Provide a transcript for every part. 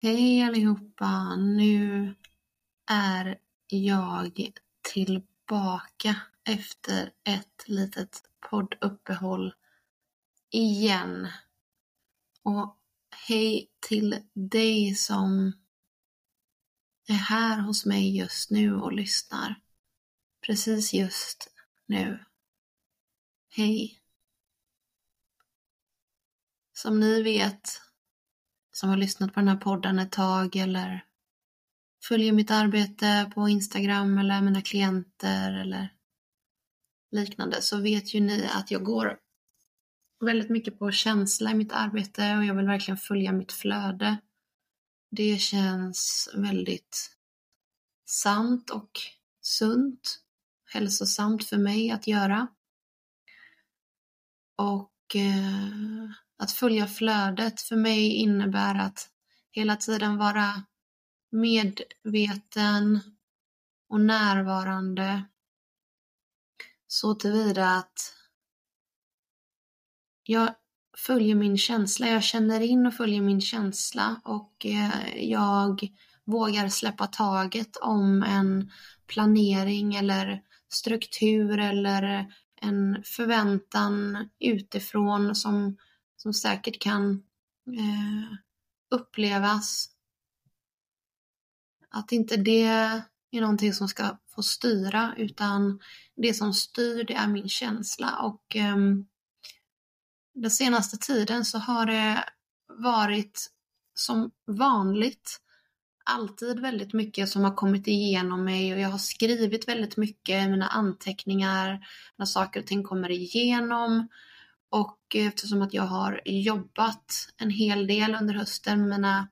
Hej allihopa! Nu är jag tillbaka efter ett litet podduppehåll igen. Och hej till dig som är här hos mig just nu och lyssnar. Precis just nu. Hej! Som ni vet som har lyssnat på den här podden ett tag eller följer mitt arbete på Instagram eller mina klienter eller liknande så vet ju ni att jag går väldigt mycket på känsla i mitt arbete och jag vill verkligen följa mitt flöde. Det känns väldigt sant och sunt, hälsosamt för mig att göra. Och eh, att följa flödet för mig innebär att hela tiden vara medveten och närvarande. Så tillvida att jag följer min känsla, jag känner in och följer min känsla och eh, jag vågar släppa taget om en planering eller struktur eller en förväntan utifrån som som säkert kan eh, upplevas. Att inte det är någonting som ska få styra utan det som styr det är min känsla. Och eh, den senaste tiden så har det varit som vanligt alltid väldigt mycket som har kommit igenom mig. Och jag har skrivit väldigt mycket i mina anteckningar när saker och ting kommer igenom och eftersom att jag har jobbat en hel del under hösten med mina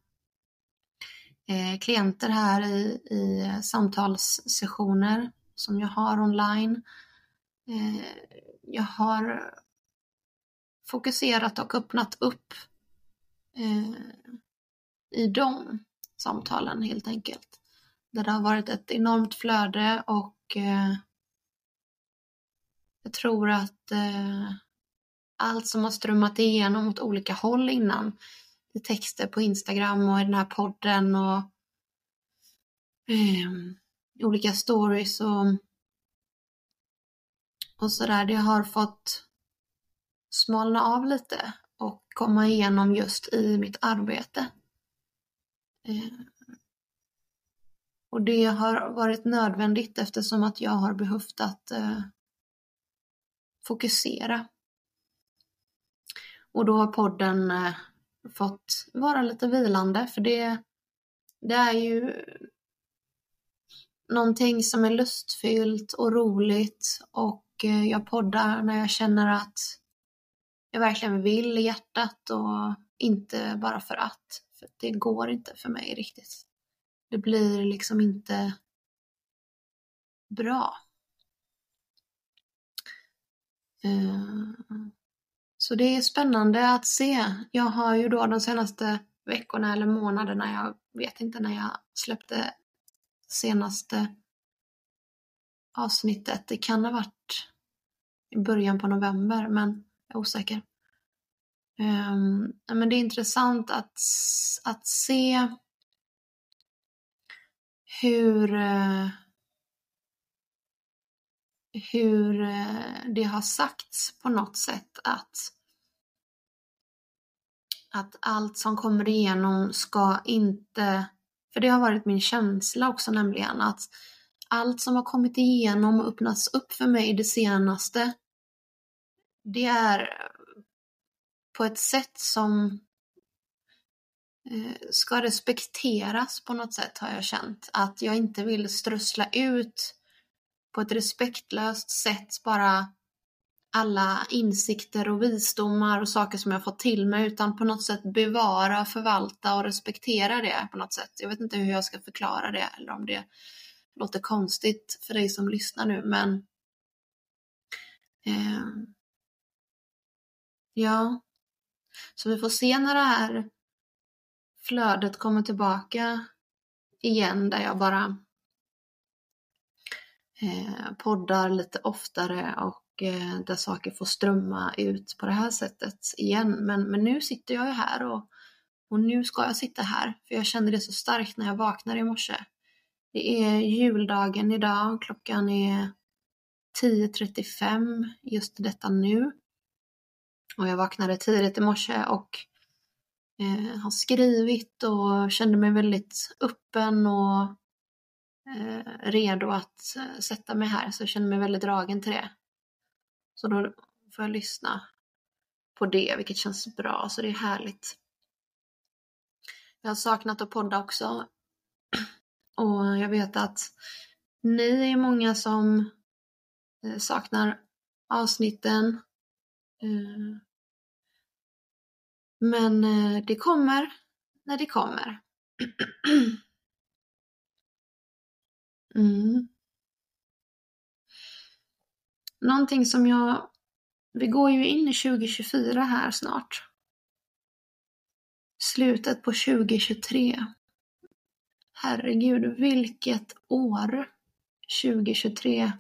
eh, klienter här i, i samtalssessioner som jag har online. Eh, jag har fokuserat och öppnat upp eh, i de samtalen helt enkelt. Där det har varit ett enormt flöde och eh, jag tror att eh, allt som har strömmat igenom åt olika håll innan. I texter på Instagram och i den här podden och um, olika stories och, och sådär. Det har fått smalna av lite och komma igenom just i mitt arbete. Eh, och det har varit nödvändigt eftersom att jag har behövt att uh, fokusera och då har podden eh, fått vara lite vilande för det, det är ju någonting som är lustfyllt och roligt och eh, jag poddar när jag känner att jag verkligen vill i hjärtat och inte bara för att. För det går inte för mig riktigt. Det blir liksom inte bra. Uh, så det är spännande att se. Jag har ju då de senaste veckorna eller månaderna, jag vet inte när jag släppte senaste avsnittet. Det kan ha varit i början på november, men jag är osäker. Um, men det är intressant att, att se hur uh, hur uh, det har sagts på något sätt att att allt som kommer igenom ska inte, för det har varit min känsla också nämligen, att allt som har kommit igenom och öppnats upp för mig det senaste, det är på ett sätt som eh, ska respekteras på något sätt har jag känt. Att jag inte vill strössla ut på ett respektlöst sätt bara alla insikter och visdomar och saker som jag fått till mig utan på något sätt bevara, förvalta och respektera det på något sätt. Jag vet inte hur jag ska förklara det eller om det låter konstigt för dig som lyssnar nu men eh, Ja, så vi får se när det här flödet kommer tillbaka igen där jag bara eh, poddar lite oftare och Eh, där saker får strömma ut på det här sättet igen. Men, men nu sitter jag ju här och Och nu ska jag sitta här, för jag kände det så starkt när jag vaknade i morse. Det är juldagen idag, klockan är 10.35 just detta nu. Och jag vaknade tidigt i morse och eh, har skrivit och kände mig väldigt öppen och eh, redo att eh, sätta mig här. Så jag känner mig väldigt dragen till det. Så då får jag lyssna på det, vilket känns bra, så det är härligt. Jag har saknat att podda också. Och jag vet att ni är många som eh, saknar avsnitten. Eh, men eh, det kommer när det kommer. Mm. Någonting som jag... Vi går ju in i 2024 här snart. Slutet på 2023. Herregud, vilket år 2023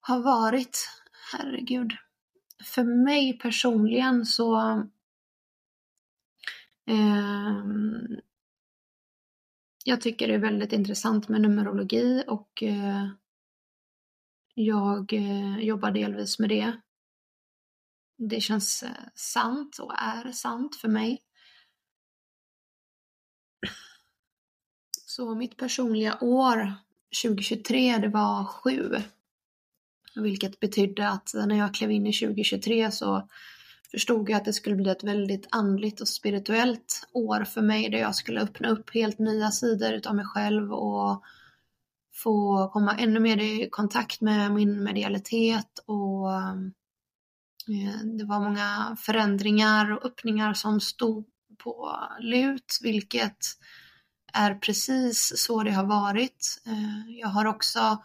har varit. Herregud. För mig personligen så eh, jag tycker det är väldigt intressant med numerologi och eh, jag eh, jobbar delvis med det. Det känns eh, sant och är sant för mig. Så mitt personliga år 2023, det var sju. Vilket betydde att när jag klev in i 2023 så förstod jag att det skulle bli ett väldigt andligt och spirituellt år för mig där jag skulle öppna upp helt nya sidor utav mig själv och få komma ännu mer i kontakt med min medialitet och eh, det var många förändringar och öppningar som stod på lut, vilket är precis så det har varit. Eh, jag har också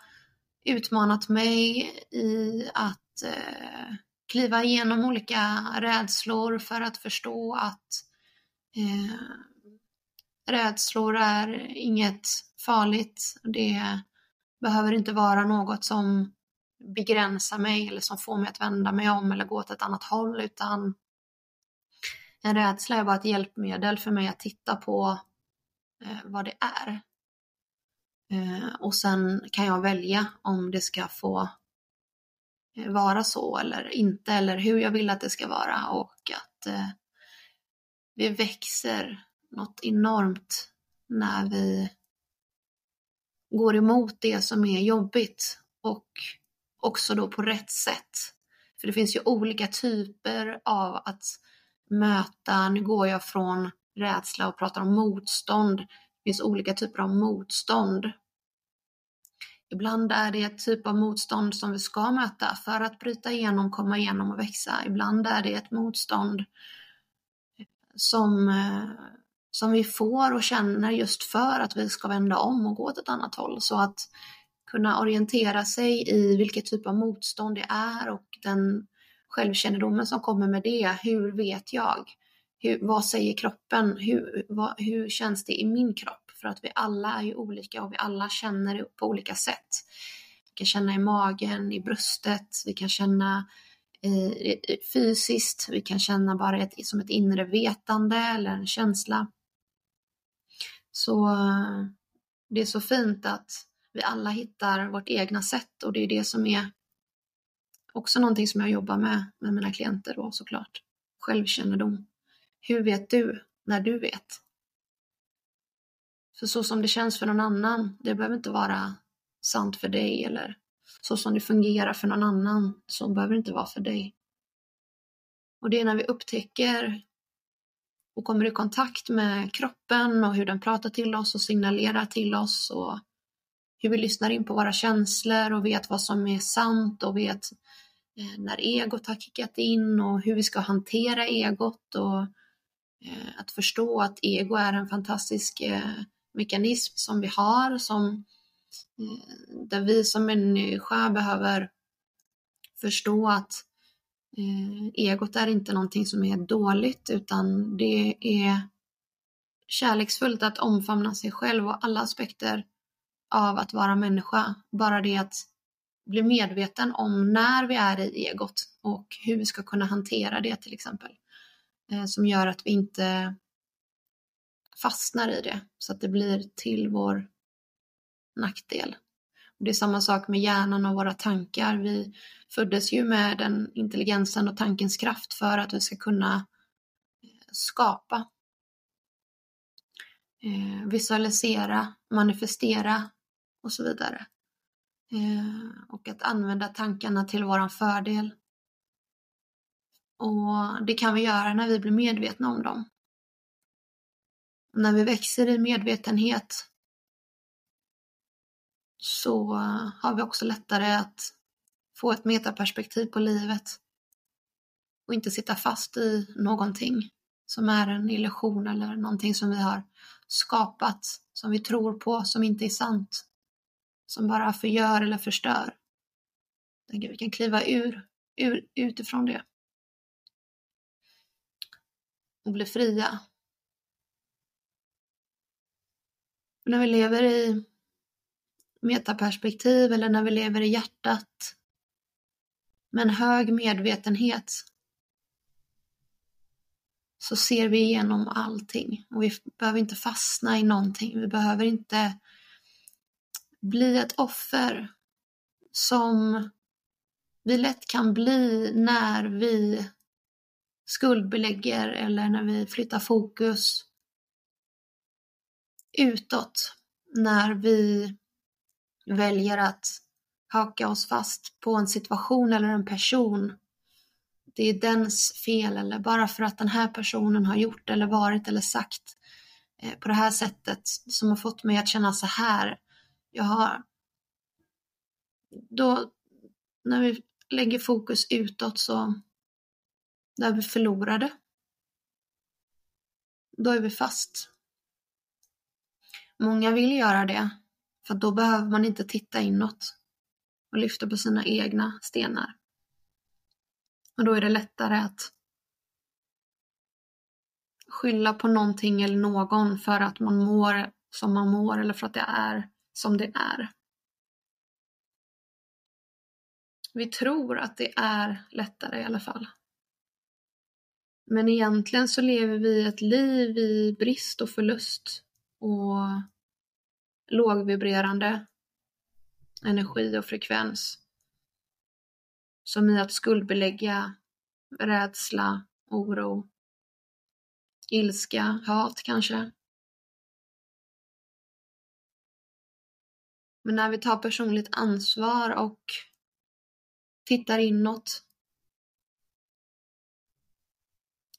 utmanat mig i att eh, kliva igenom olika rädslor för att förstå att rädslor är inget farligt. Det behöver inte vara något som begränsar mig eller som får mig att vända mig om eller gå åt ett annat håll utan en rädsla är bara ett hjälpmedel för mig att titta på eh, vad det är. Eh, och sen kan jag välja om det ska få eh, vara så eller inte eller hur jag vill att det ska vara och att eh, vi växer något enormt när vi går emot det som är jobbigt och också då på rätt sätt. För det finns ju olika typer av att möta, nu går jag från rädsla och pratar om motstånd. Det finns olika typer av motstånd. Ibland är det ett typ av motstånd som vi ska möta för att bryta igenom, komma igenom och växa. Ibland är det ett motstånd som eh, som vi får och känner just för att vi ska vända om och gå åt ett annat håll. Så att kunna orientera sig i vilket typ av motstånd det är och den självkännedomen som kommer med det. Hur vet jag? Hur, vad säger kroppen? Hur, vad, hur känns det i min kropp? För att vi alla är ju olika och vi alla känner på olika sätt. Vi kan känna i magen, i bröstet, vi kan känna eh, fysiskt, vi kan känna bara ett, som ett inre vetande eller en känsla. Så eh, det är så fint att vi alla hittar vårt egna sätt och det är det som är också någonting som jag jobbar med med mina klienter då såklart. Självkännedom. Hur vet du när du vet? För så som det känns för någon annan, det behöver inte vara sant för dig eller så som det fungerar för någon annan, så behöver det inte vara för dig. Och det är när vi upptäcker och kommer i kontakt med kroppen och hur den pratar till oss och signalerar till oss och hur vi lyssnar in på våra känslor och vet vad som är sant och vet eh, när egot har kickat in och hur vi ska hantera egot och eh, att förstå att ego är en fantastisk eh, mekanism som vi har som där vi som människa behöver förstå att Eh, egot är inte någonting som är dåligt utan det är kärleksfullt att omfamna sig själv och alla aspekter av att vara människa. Bara det att bli medveten om när vi är i egot och hur vi ska kunna hantera det till exempel. Eh, som gör att vi inte fastnar i det så att det blir till vår nackdel. Det är samma sak med hjärnan och våra tankar. Vi föddes ju med den intelligensen och tankens kraft för att vi ska kunna skapa, eh, visualisera, manifestera och så vidare. Eh, och att använda tankarna till våran fördel. Och det kan vi göra när vi blir medvetna om dem. När vi växer i medvetenhet så eh, har vi också lättare att få ett metaperspektiv på livet och inte sitta fast i någonting som är en illusion eller någonting som vi har skapat, som vi tror på, som inte är sant, som bara förgör eller förstör. Vi kan kliva ur, ur utifrån det och bli fria. när vi lever i metaperspektiv eller när vi lever i hjärtat med en hög medvetenhet så ser vi igenom allting och vi behöver inte fastna i någonting. Vi behöver inte bli ett offer som vi lätt kan bli när vi skuldbelägger eller när vi flyttar fokus utåt. När vi väljer att haka oss fast på en situation eller en person. Det är dens fel eller bara för att den här personen har gjort eller varit eller sagt eh, på det här sättet som har fått mig att känna så här. Jag har... Då, när vi lägger fokus utåt så där vi förlorade. Då är vi fast. Många vill göra det för då behöver man inte titta inåt och lyfta på sina egna stenar. Och då är det lättare att skylla på någonting eller någon för att man mår som man mår eller för att det är som det är. Vi tror att det är lättare i alla fall. Men egentligen så lever vi ett liv i brist och förlust och lågvibrerande energi och frekvens. Som i att skuldbelägga rädsla, oro, ilska, hat kanske. Men när vi tar personligt ansvar och tittar inåt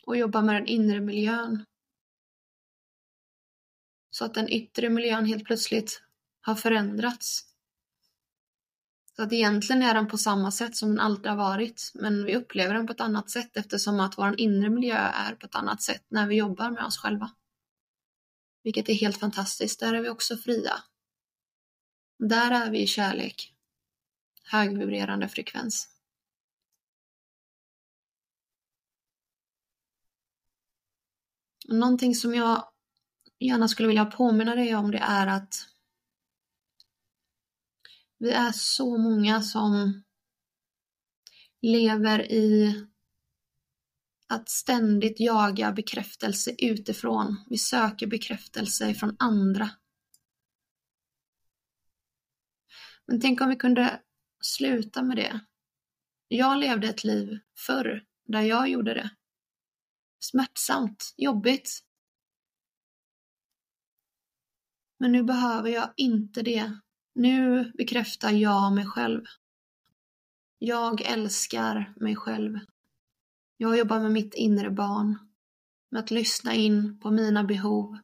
och jobbar med den inre miljön så att den yttre miljön helt plötsligt har förändrats. Så att egentligen är den på samma sätt som den alltid har varit, men vi upplever den på ett annat sätt eftersom att vår inre miljö är på ett annat sätt när vi jobbar med oss själva. Vilket är helt fantastiskt, där är vi också fria. Där är vi i kärlek. Högvibrerande frekvens. Någonting som jag gärna skulle vilja påminna dig om det är att vi är så många som lever i att ständigt jaga bekräftelse utifrån. Vi söker bekräftelse från andra. Men tänk om vi kunde sluta med det. Jag levde ett liv förr där jag gjorde det. Smärtsamt, jobbigt, Men nu behöver jag inte det. Nu bekräftar jag mig själv. Jag älskar mig själv. Jag jobbar med mitt inre barn. Med att lyssna in på mina behov.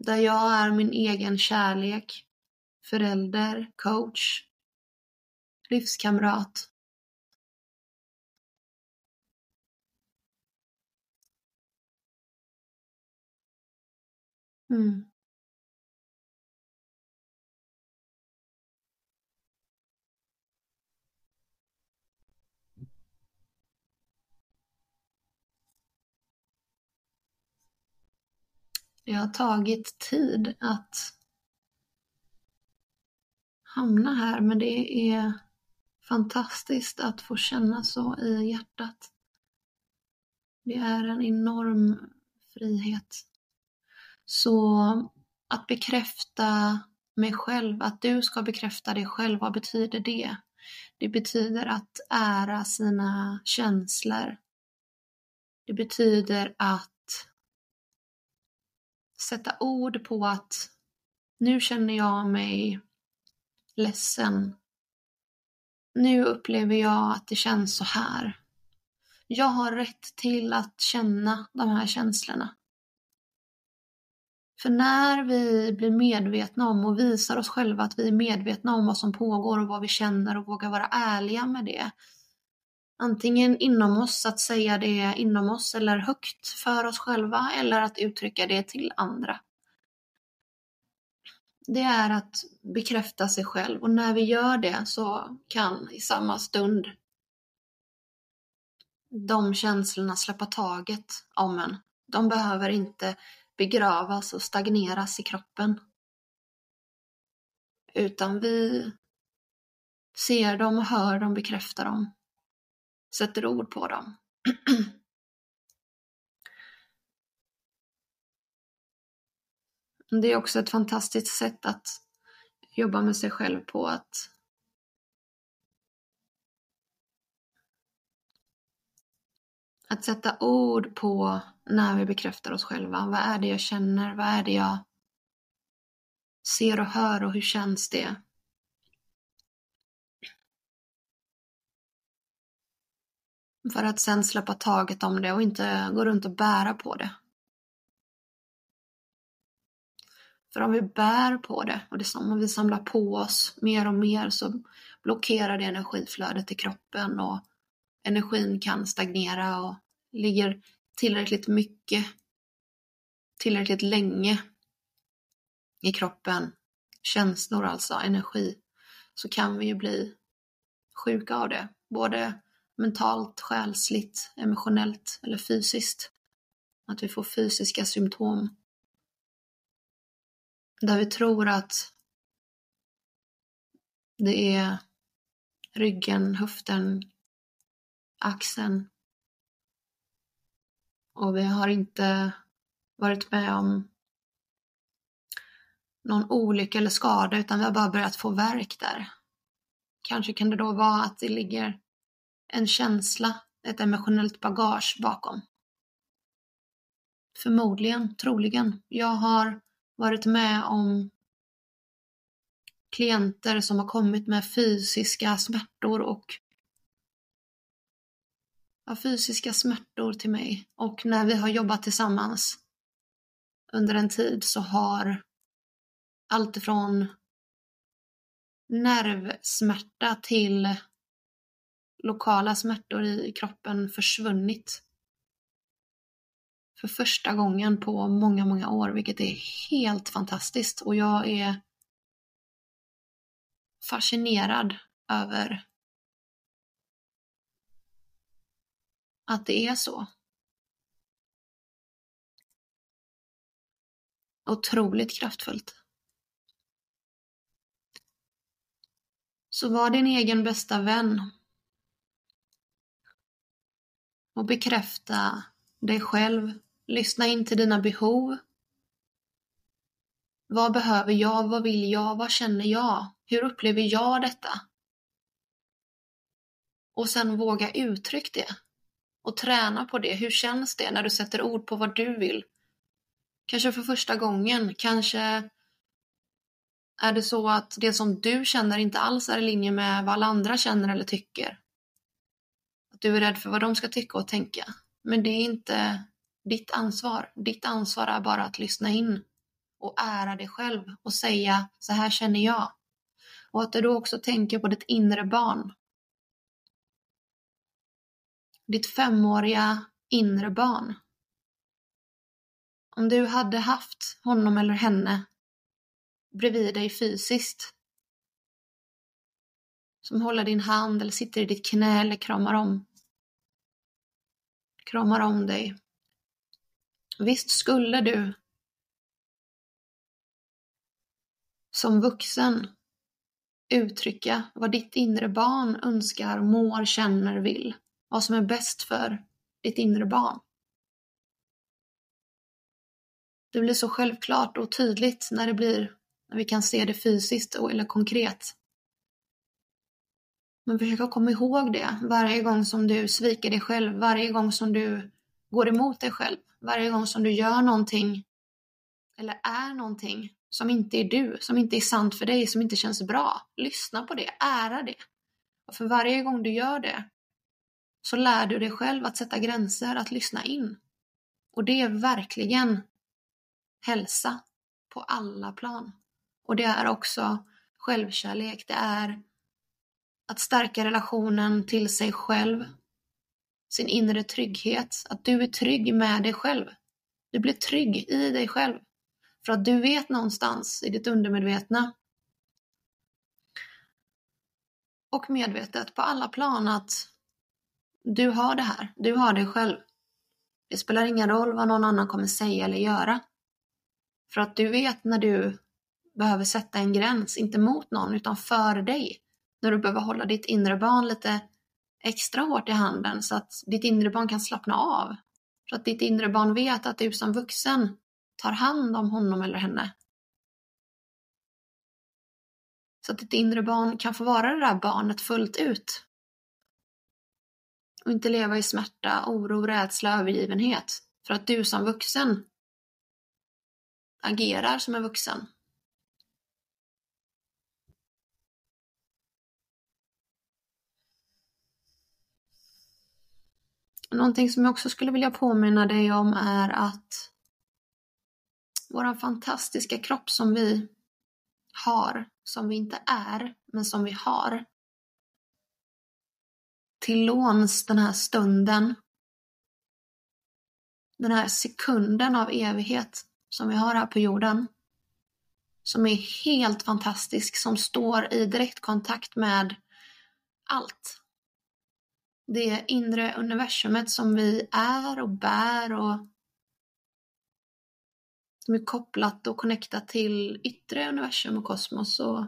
Där jag är min egen kärlek, förälder, coach, livskamrat. Mm. Det har tagit tid att hamna här, men det är fantastiskt att få känna så i hjärtat. Det är en enorm frihet. Så att bekräfta mig själv, att du ska bekräfta dig själv, vad betyder det? Det betyder att ära sina känslor. Det betyder att sätta ord på att nu känner jag mig ledsen. Nu upplever jag att det känns så här. Jag har rätt till att känna de här känslorna. För när vi blir medvetna om och visar oss själva att vi är medvetna om vad som pågår och vad vi känner och vågar vara ärliga med det. Antingen inom oss, att säga det inom oss eller högt för oss själva eller att uttrycka det till andra. Det är att bekräfta sig själv och när vi gör det så kan i samma stund de känslorna släppa taget om en. De behöver inte begravas och stagneras i kroppen. Utan vi ser dem och hör dem, bekräftar dem, sätter ord på dem. Det är också ett fantastiskt sätt att jobba med sig själv på att Att sätta ord på när vi bekräftar oss själva. Vad är det jag känner? Vad är det jag ser och hör och hur känns det? För att sen släppa taget om det och inte gå runt och bära på det. För om vi bär på det och det som om vi samlar på oss mer och mer så blockerar det energiflödet i kroppen och energin kan stagnera och ligger tillräckligt mycket, tillräckligt länge i kroppen, känslor alltså, energi, så kan vi ju bli sjuka av det. Både mentalt, själsligt, emotionellt eller fysiskt. Att vi får fysiska symptom. Där vi tror att det är ryggen, höften, axeln och vi har inte varit med om någon olycka eller skada utan vi har bara börjat få verk där. Kanske kan det då vara att det ligger en känsla, ett emotionellt bagage bakom. Förmodligen, troligen. Jag har varit med om klienter som har kommit med fysiska smärtor och av fysiska smärtor till mig och när vi har jobbat tillsammans under en tid så har allt ifrån nervsmärta till lokala smärtor i kroppen försvunnit. För första gången på många, många år, vilket är helt fantastiskt och jag är fascinerad över att det är så. Otroligt kraftfullt. Så var din egen bästa vän. Och bekräfta dig själv. Lyssna in till dina behov. Vad behöver jag? Vad vill jag? Vad känner jag? Hur upplever jag detta? Och sen våga uttrycka det och träna på det. Hur känns det när du sätter ord på vad du vill? Kanske för första gången, kanske är det så att det som du känner inte alls är i linje med vad alla andra känner eller tycker. Att du är rädd för vad de ska tycka och tänka. Men det är inte ditt ansvar. Ditt ansvar är bara att lyssna in och ära dig själv och säga så här känner jag. Och att du då också tänker på ditt inre barn ditt femåriga inre barn. Om du hade haft honom eller henne bredvid dig fysiskt, som håller din hand eller sitter i ditt knä eller kramar om, kramar om dig. Visst skulle du som vuxen uttrycka vad ditt inre barn önskar, mår, känner, vill vad som är bäst för ditt inre barn. Det blir så självklart och tydligt när det blir, när vi kan se det fysiskt eller konkret. Men försök att komma ihåg det varje gång som du sviker dig själv, varje gång som du går emot dig själv, varje gång som du gör någonting eller är någonting som inte är du, som inte är sant för dig, som inte känns bra. Lyssna på det, ära det. Och för varje gång du gör det så lär du dig själv att sätta gränser, att lyssna in. Och det är verkligen hälsa på alla plan. Och det är också självkärlek, det är att stärka relationen till sig själv, sin inre trygghet, att du är trygg med dig själv. Du blir trygg i dig själv. För att du vet någonstans i ditt undermedvetna och medvetet på alla plan att du har det här, du har dig själv. Det spelar ingen roll vad någon annan kommer säga eller göra. För att du vet när du behöver sätta en gräns, inte mot någon utan för dig. När du behöver hålla ditt inre barn lite extra hårt i handen så att ditt inre barn kan slappna av. Så att ditt inre barn vet att du som vuxen tar hand om honom eller henne. Så att ditt inre barn kan få vara det där barnet fullt ut. Och inte leva i smärta, oro, rädsla, övergivenhet. För att du som vuxen agerar som en vuxen. Någonting som jag också skulle vilja påminna dig om är att våran fantastiska kropp som vi har, som vi inte är, men som vi har. Till låns den här stunden, den här sekunden av evighet som vi har här på jorden. Som är helt fantastisk, som står i direktkontakt med allt. Det inre universumet som vi är och bär och som är kopplat och connectat till yttre universum och kosmos och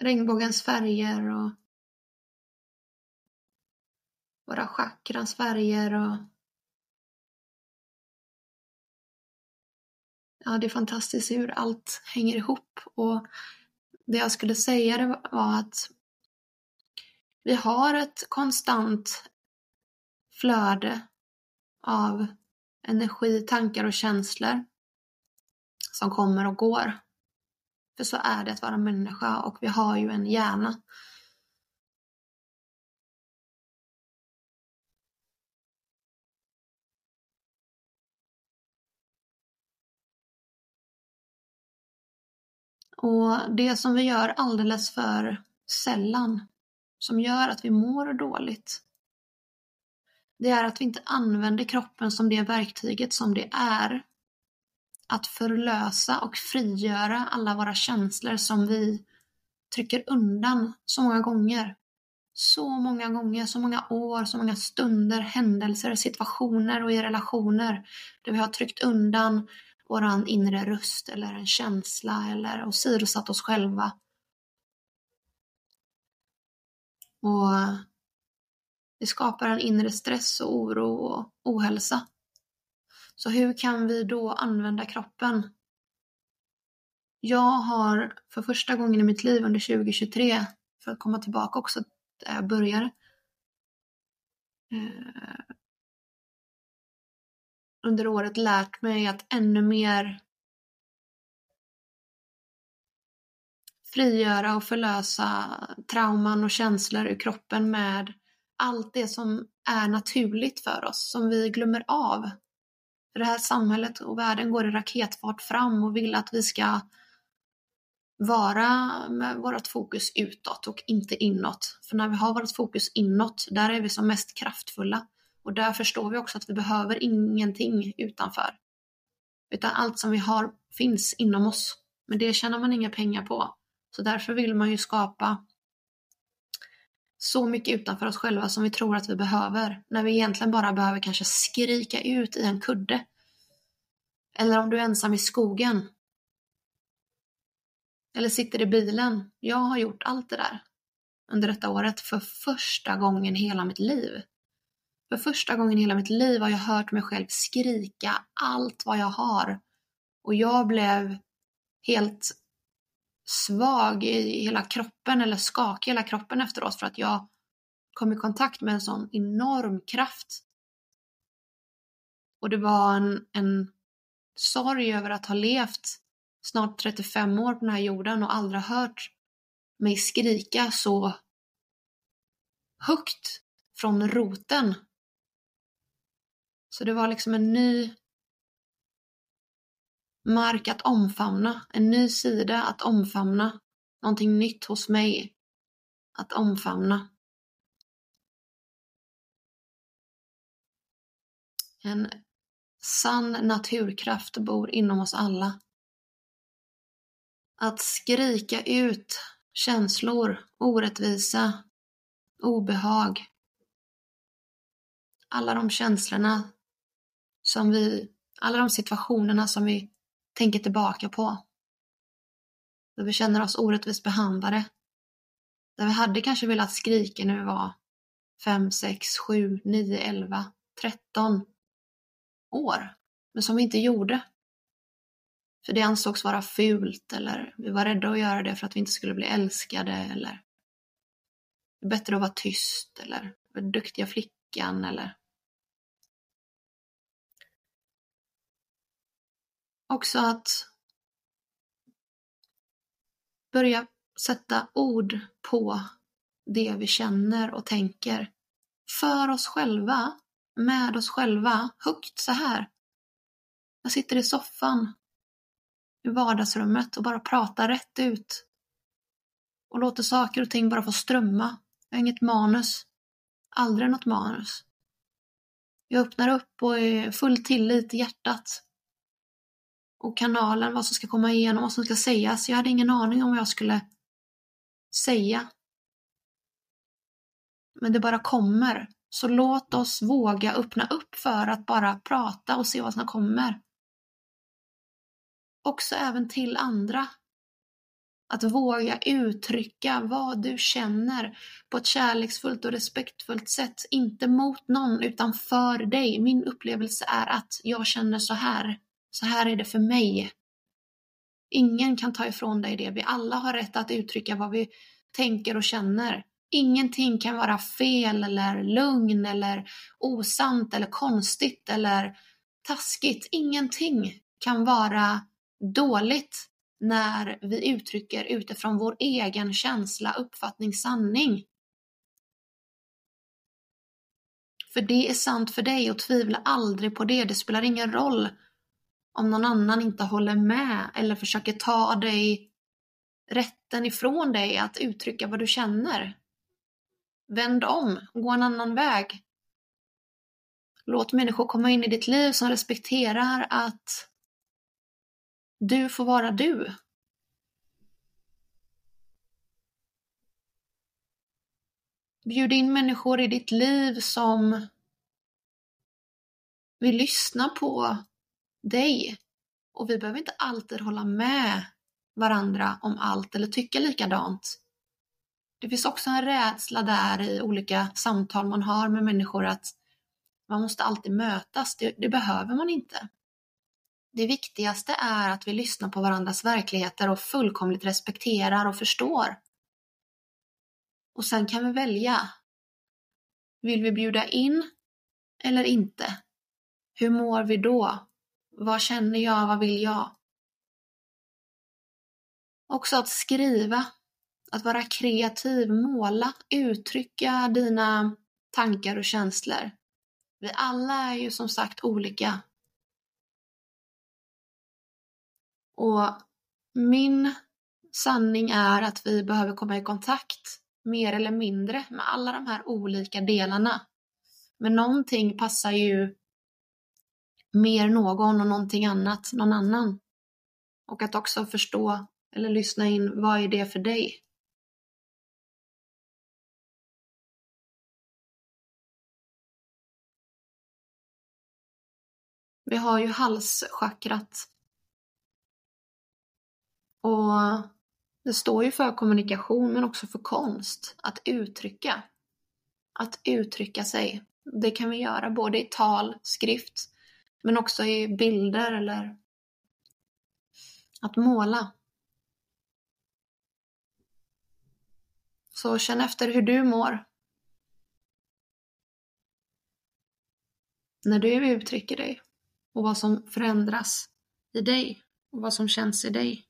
regnbågens färger och våra chakrans färger och Ja, det är fantastiskt hur allt hänger ihop och det jag skulle säga det var att vi har ett konstant flöde av energi, tankar och känslor som kommer och går. För så är det att vara människa och vi har ju en hjärna. Och det som vi gör alldeles för sällan, som gör att vi mår dåligt, det är att vi inte använder kroppen som det verktyget som det är. Att förlösa och frigöra alla våra känslor som vi trycker undan så många gånger. Så många gånger, så många år, så många stunder, händelser, situationer och i relationer där vi har tryckt undan våran inre röst eller en känsla eller åsidosatt oss själva. Och det skapar en inre stress och oro och ohälsa. Så hur kan vi då använda kroppen? Jag har för första gången i mitt liv under 2023, för att komma tillbaka också där jag började, eh, under året lärt mig att ännu mer frigöra och förlösa trauman och känslor ur kroppen med allt det som är naturligt för oss, som vi glömmer av. För det här samhället och världen går i raketfart fram och vill att vi ska vara med vårt fokus utåt och inte inåt. För när vi har vårt fokus inåt, där är vi som mest kraftfulla. Och där förstår vi också att vi behöver ingenting utanför. Utan allt som vi har finns inom oss. Men det tjänar man inga pengar på. Så därför vill man ju skapa så mycket utanför oss själva som vi tror att vi behöver, när vi egentligen bara behöver kanske skrika ut i en kudde. Eller om du är ensam i skogen. Eller sitter i bilen. Jag har gjort allt det där under detta året för första gången i hela mitt liv. För första gången i hela mitt liv har jag hört mig själv skrika allt vad jag har. Och jag blev helt svag i hela kroppen eller skakig i hela kroppen efteråt för att jag kom i kontakt med en sån enorm kraft. Och det var en, en sorg över att ha levt snart 35 år på den här jorden och aldrig hört mig skrika så högt från roten. Så det var liksom en ny mark att omfamna, en ny sida att omfamna, någonting nytt hos mig att omfamna. En sann naturkraft bor inom oss alla. Att skrika ut känslor, orättvisa, obehag. Alla de känslorna som vi, alla de situationerna som vi tänker tillbaka på. Där vi känner oss orättvist behandlade. Där vi hade kanske velat skrika när vi var 5, 6, 7, 9, 11, 13 år. Men som vi inte gjorde. För det ansågs vara fult eller vi var rädda att göra det för att vi inte skulle bli älskade eller det är bättre att vara tyst eller duktiga flickan eller också att börja sätta ord på det vi känner och tänker för oss själva, med oss själva, högt så här. Jag sitter i soffan i vardagsrummet och bara pratar rätt ut och låter saker och ting bara få strömma. Jag har inget manus. Aldrig något manus. Jag öppnar upp och är full tillit i hjärtat och kanalen, vad som ska komma igenom, vad som ska sägas. Jag hade ingen aning om vad jag skulle säga. Men det bara kommer. Så låt oss våga öppna upp för att bara prata och se vad som kommer. Också även till andra. Att våga uttrycka vad du känner på ett kärleksfullt och respektfullt sätt. Inte mot någon utan för dig. Min upplevelse är att jag känner så här. Så här är det för mig. Ingen kan ta ifrån dig det. Vi alla har rätt att uttrycka vad vi tänker och känner. Ingenting kan vara fel eller lugn eller osant eller konstigt eller taskigt. Ingenting kan vara dåligt när vi uttrycker utifrån vår egen känsla, uppfattning, sanning. För det är sant för dig och tvivla aldrig på det. Det spelar ingen roll om någon annan inte håller med eller försöker ta dig rätten ifrån dig att uttrycka vad du känner. Vänd om, gå en annan väg. Låt människor komma in i ditt liv som respekterar att du får vara du. Bjud in människor i ditt liv som vill lyssna på dig. Och vi behöver inte alltid hålla med varandra om allt eller tycka likadant. Det finns också en rädsla där i olika samtal man har med människor att man måste alltid mötas. Det, det behöver man inte. Det viktigaste är att vi lyssnar på varandras verkligheter och fullkomligt respekterar och förstår. Och sen kan vi välja. Vill vi bjuda in eller inte? Hur mår vi då? Vad känner jag? Vad vill jag? Också att skriva, att vara kreativ, måla, uttrycka dina tankar och känslor. Vi alla är ju som sagt olika. Och min sanning är att vi behöver komma i kontakt mer eller mindre med alla de här olika delarna. Men någonting passar ju mer någon och någonting annat någon annan. Och att också förstå eller lyssna in, vad är det för dig? Vi har ju halschakrat. Och det står ju för kommunikation men också för konst, att uttrycka. Att uttrycka sig. Det kan vi göra både i tal, skrift, men också i bilder eller att måla. Så känn efter hur du mår. När du uttrycker dig och vad som förändras i dig och vad som känns i dig.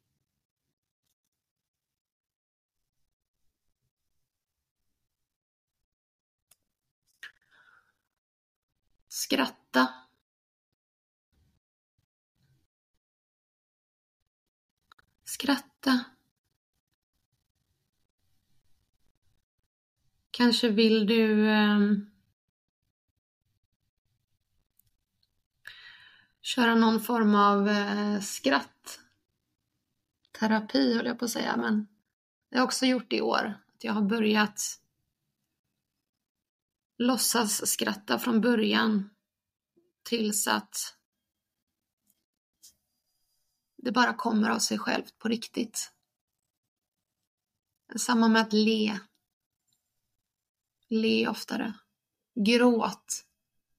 Skratta. Skratta. Kanske vill du eh, köra någon form av eh, skrattterapi, höll jag på att säga, men det har jag också gjort i år. Att jag har börjat låtsas skratta från början tills att det bara kommer av sig självt på riktigt. Samma med att le. Le oftare. Gråt.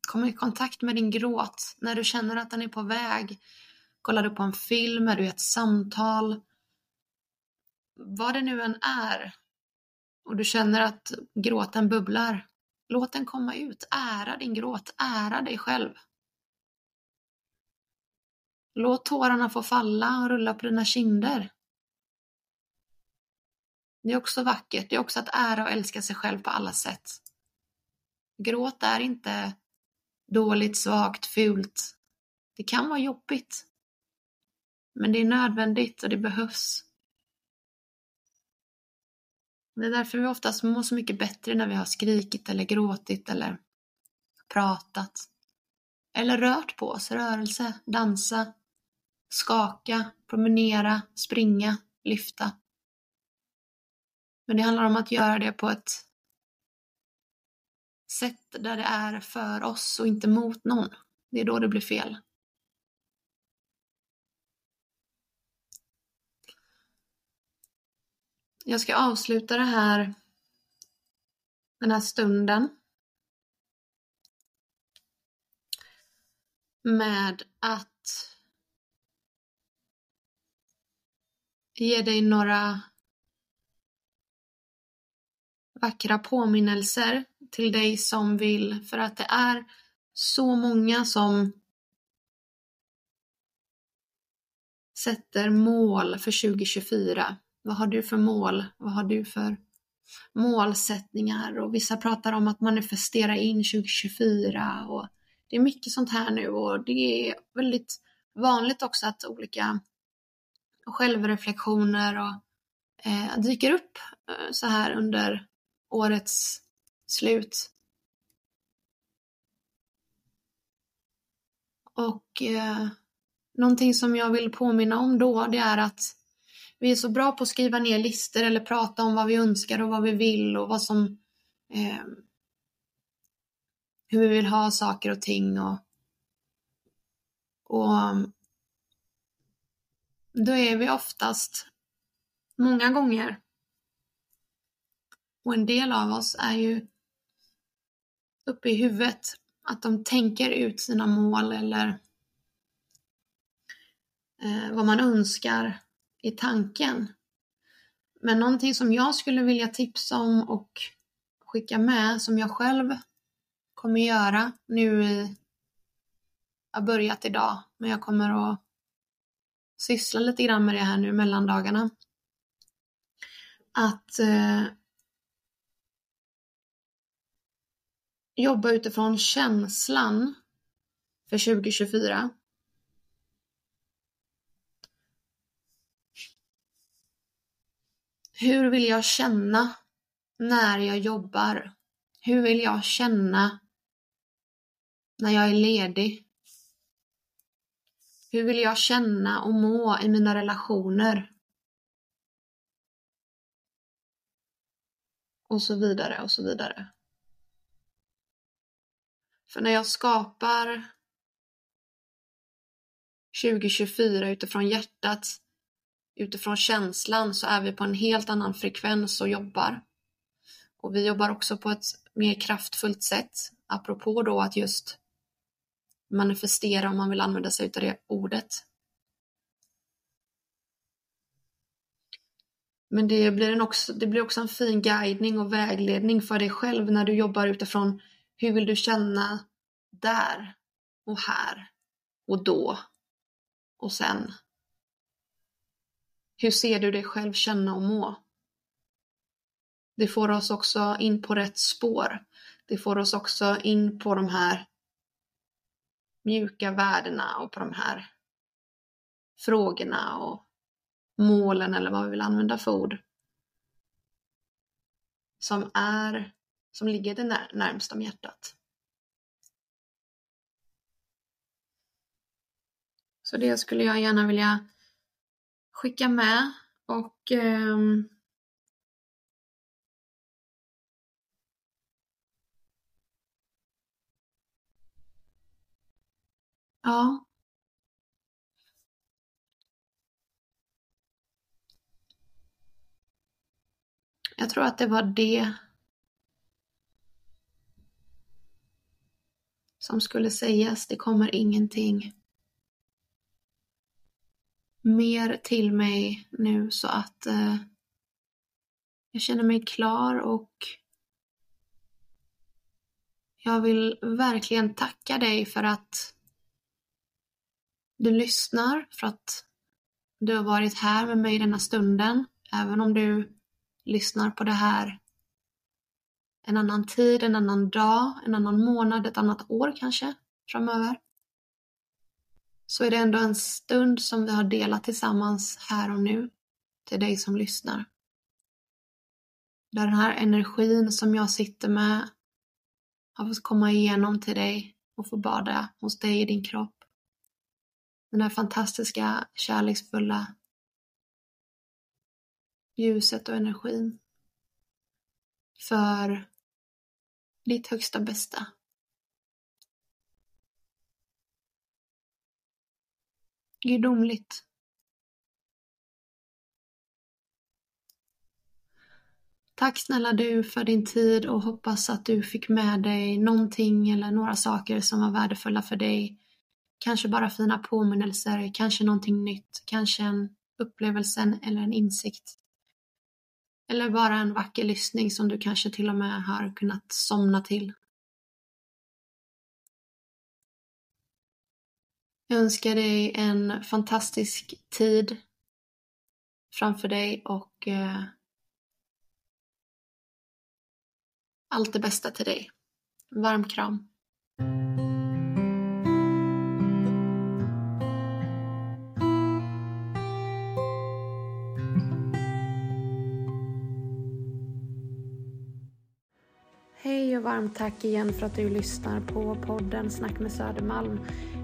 Kom i kontakt med din gråt när du känner att den är på väg. Kollar du på en film, är du i ett samtal. Vad det nu än är. Och du känner att gråten bubblar. Låt den komma ut. Ära din gråt. Ära dig själv. Låt tårarna få falla och rulla på dina kinder. Det är också vackert. Det är också att ära och älska sig själv på alla sätt. Gråt är inte dåligt, svagt, fult. Det kan vara jobbigt. Men det är nödvändigt och det behövs. Det är därför vi oftast mår så mycket bättre när vi har skrikit eller gråtit eller pratat. Eller rört på oss, rörelse, dansa, skaka, promenera, springa, lyfta. Men det handlar om att göra det på ett sätt där det är för oss och inte mot någon. Det är då det blir fel. Jag ska avsluta det här, den här stunden med att ge dig några vackra påminnelser till dig som vill, för att det är så många som sätter mål för 2024. Vad har du för mål? Vad har du för målsättningar? Och vissa pratar om att manifestera in 2024 och det är mycket sånt här nu och det är väldigt vanligt också att olika självreflektioner och eh, dyker upp eh, så här under årets slut. Och eh, någonting som jag vill påminna om då, det är att vi är så bra på att skriva ner listor eller prata om vad vi önskar och vad vi vill och vad som eh, hur vi vill ha saker och ting och, och då är vi oftast många gånger och en del av oss är ju uppe i huvudet att de tänker ut sina mål eller eh, vad man önskar i tanken. Men någonting som jag skulle vilja tipsa om och skicka med som jag själv kommer göra nu i, jag har börjat idag, men jag kommer att syssla lite grann med det här nu i mellandagarna. Att eh, jobba utifrån känslan för 2024. Hur vill jag känna när jag jobbar? Hur vill jag känna när jag är ledig? Hur vill jag känna och må i mina relationer? Och så vidare och så vidare. För när jag skapar 2024 utifrån hjärtat, utifrån känslan, så är vi på en helt annan frekvens och jobbar. Och vi jobbar också på ett mer kraftfullt sätt. Apropå då att just manifestera om man vill använda sig av det ordet. Men det blir, en också, det blir också en fin guidning och vägledning för dig själv när du jobbar utifrån hur vill du känna där och här och då och sen. Hur ser du dig själv känna och må? Det får oss också in på rätt spår. Det får oss också in på de här mjuka värdena och på de här frågorna och målen eller vad vi vill använda för ord. Som är, som ligger det när, närmst om hjärtat. Så det skulle jag gärna vilja skicka med och eh, Ja. Jag tror att det var det som skulle sägas. Det kommer ingenting mer till mig nu så att eh, jag känner mig klar och jag vill verkligen tacka dig för att du lyssnar, för att du har varit här med mig i denna stunden, även om du lyssnar på det här en annan tid, en annan dag, en annan månad, ett annat år kanske framöver. Så är det ändå en stund som vi har delat tillsammans här och nu till dig som lyssnar. Där den här energin som jag sitter med har fått komma igenom till dig och få bada hos dig i din kropp. Den här fantastiska, kärleksfulla ljuset och energin. För ditt högsta bästa. Gudomligt. Tack snälla du för din tid och hoppas att du fick med dig någonting eller några saker som var värdefulla för dig. Kanske bara fina påminnelser, kanske någonting nytt, kanske en upplevelse eller en insikt. Eller bara en vacker lyssning som du kanske till och med har kunnat somna till. Jag önskar dig en fantastisk tid framför dig och eh, allt det bästa till dig. Varm kram. Varmt tack igen för att du lyssnar på podden Snack med Södermalm.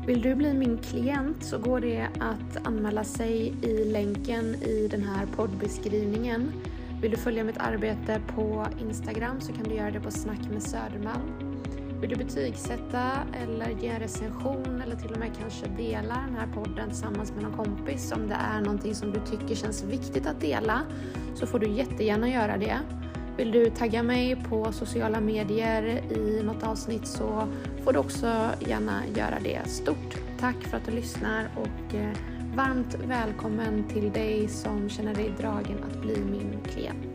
Vill du bli min klient så går det att anmäla sig i länken i den här poddbeskrivningen. Vill du följa mitt arbete på Instagram så kan du göra det på Snack med Södermalm. Vill du betygsätta eller ge en recension eller till och med kanske dela den här podden tillsammans med någon kompis om det är någonting som du tycker känns viktigt att dela så får du jättegärna göra det. Vill du tagga mig på sociala medier i något avsnitt så får du också gärna göra det. Stort tack för att du lyssnar och eh, varmt välkommen till dig som känner dig dragen att bli min klient.